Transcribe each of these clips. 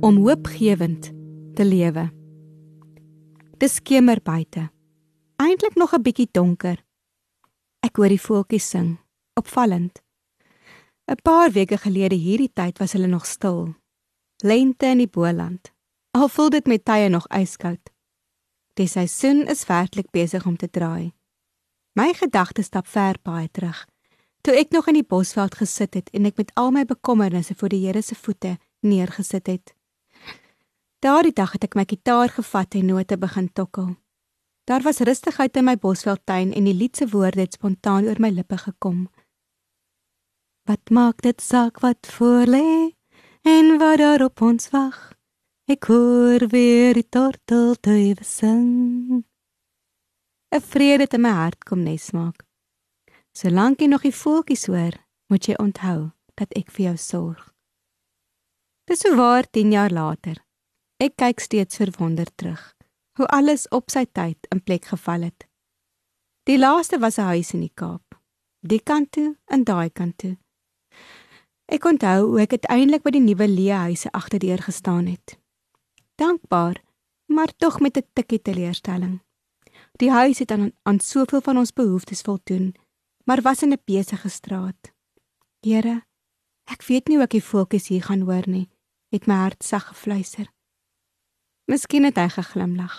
Om hoopgewend te lewe. Dis skemer buite. Eintlik nog 'n bietjie donker. Ek hoor die voeltjies sing, opvallend. 'n Paar weke gelede hierdie tyd was hulle nog stil. Lente in die Boland. Al voel dit met tye nog yskoud. Die seisoen is werklik besig om te draai. My gedagtes stap ver baie terug. Toe ek nog in die bosveld gesit het en ek met al my bekommernisse voor die Here se voete neergesit het. Daardie dag het ek my kitaar gevat en note begin tokkel. Daar was rustigheid in my bosveldtuin en die lied se woorde het spontaan oor my lippe gekom. Wat maak dit saak wat voor lê en wat daar op ons wag? Ek hoor weer die tortelduwe sing. 'n Vrede in my hart kom nes maak. Solank jy nog die voeltjies hoor, moet jy onthou dat ek vir jou sorg. Dis so waar 10 jaar later. Ek kyk steeds verwonderd terug hoe alles op sy tyd in plek geval het. Die laaste was 'n huis in die Kaap. Die kant toe en daai kant toe. Ek onthou hoe ek uiteindelik by die nuwe leehuise agterdeur gestaan het dankbaar, maar tog met 'n tikkie teleurstelling. Die huis het aan aan soveel van ons behoeftes voldoen, maar was in 'n besige straat. Here, ek weet nie hoe ek die voeltjies hier gaan hoor nie, het my hart sag gefluister. Miskien het hy geglimlag.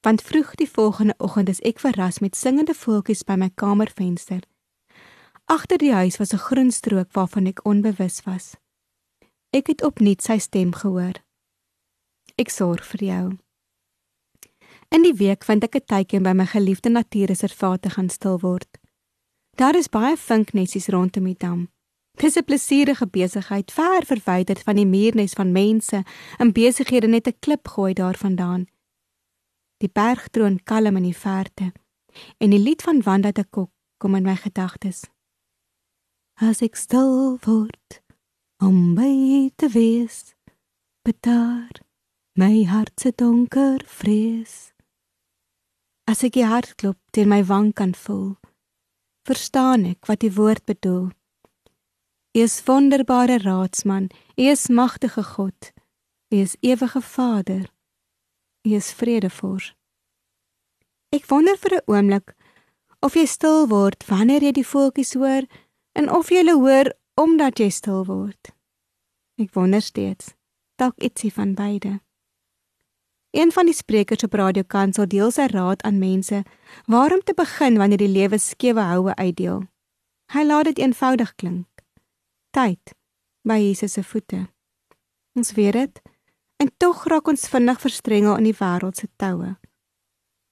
Want vroeg die volgende oggend is ek verras met singende voeltjies by my kamervenster. Agter die huis was 'n groen strook waarvan ek onbewus was. Ek het opnuut sy stem gehoor. Ek sorg vir jou. In die week vind ek 'n tydjie by my geliefde natuurreservaat te gaan stil word. Daar is baie vinknessies rondom die dam. Dis 'n plesierige besigheid, ver verwyder van die muurnes van mense en besighede net 'n klip gooi daarvandaan. Die berg troon kalm in die verte en die lied van Wanda te Kok kom in my gedagtes. As ek stil word om by te wees, betaar my hart se donker vrees. As ek die hartklop teen my wang kan voel, verstaan ek wat die woord bedoel. U is wonderbare raadsman, U is magtige God, U is ewige Vader, U is vredevors. Ek wonder vir 'n oomblik of jy stil word wanneer jy die voeltjies hoor en of jy hulle hoor omdat jy stil word. Ek wonder steeds, dalk ietsie van beide. Een van die sprekers op Radio Kansel deel sy raad aan mense waarom te begin wanneer die lewe skewe houe uitdeel. Hy laat dit eenvoudig klink. Tyd by Jesus se voete. Ons weet dit en tog raak ons vinnig verstrengel in die wêreld se toue.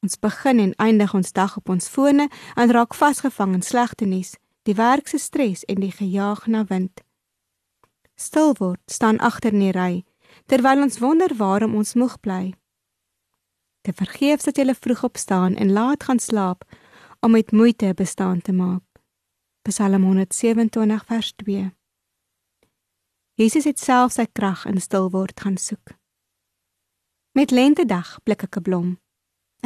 Ons begin en eindig ons dag op ons fone en raak vasgevang in slegte nuus, die werk se stres en die gejaag na wind. Stil word, staan agter in die ry terwyl ons wonder waarom ons moeg bly te vergeefs dat jy vroeg opstaan en laat gaan slaap om met moeite bestaan te maak. Psalm 127 vers 2. Jesus het self sy krag in stil word gaan soek. Met lentedag blik ek 'n blom.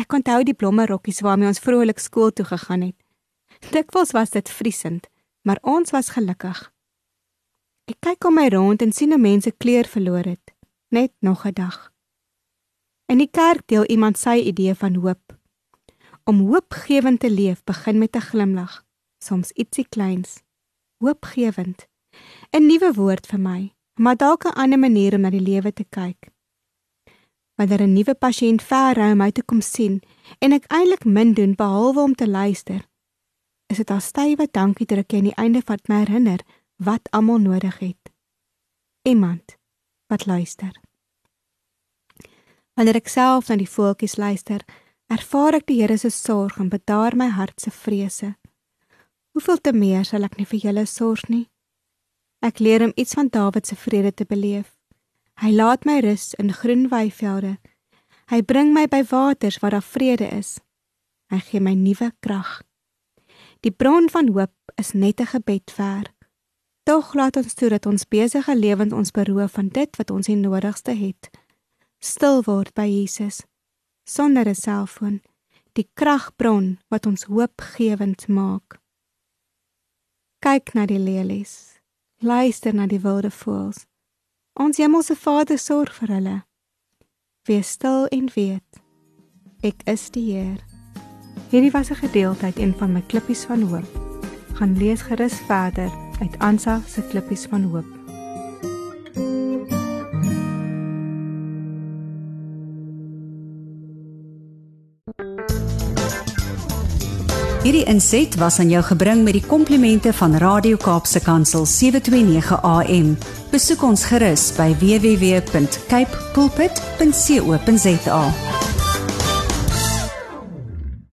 Ek onthou die blomme rokkies waarmee ons vrolik skool toe gegaan het. Dikwels was dit vriesend, maar ons was gelukkig. Ek kyk om my rond en sien hoe mense kleur verloor het. Net nog 'n dag. In die kerk deel iemand sy idee van hoop. Om hoopgewend te leef begin met 'n glimlag, soms ietsie kleins. Hoopgewend. 'n Nuwe woord vir my, maar dalk 'n ander manier om na die lewe te kyk. Wanneer 'n nuwe pasiënt ver ry om my te kom sien en ek eintlik min doen behalwe om te luister, is dit al stywe dankie druk aan die einde wat my herinner wat almal nodig het. Iemand wat luister. Wanneer ek self na die voeltjies luister, ervaar ek die Here se sorg en bedaar my hart se vrese. Hoeveel te meer sal ek nie vir julle sorg nie. Ek leer hom iets van Dawid se vrede te beleef. Hy laat my rus in groen weivelde. Hy bring my by waters waar daar vrede is. Hy gee my nuwe krag. Die bron van hoop is net 'n gebed ver. Tog laat ons toe dat ons besige lewens ons beroof van dit wat ons die nodigste het. Stil word by Jesus sonder 'n selfoon, die kragbron wat ons hoopgewend maak. Kyk na die lelies. Luister na die wilde voëls. Ons hemelse Vader sorg vir hulle. Wees stil en weet ek is die Heer. Hierdie was 'n gedeelte uit een van my klippies van hoop. Gaan lees gerus verder uit Ansa se klippies van hoop. Hierdie inset was aan jou gebring met die komplimente van Radio Kaapse Kansel 729 AM. Besoek ons gerus by www.cape pulpit.co.za.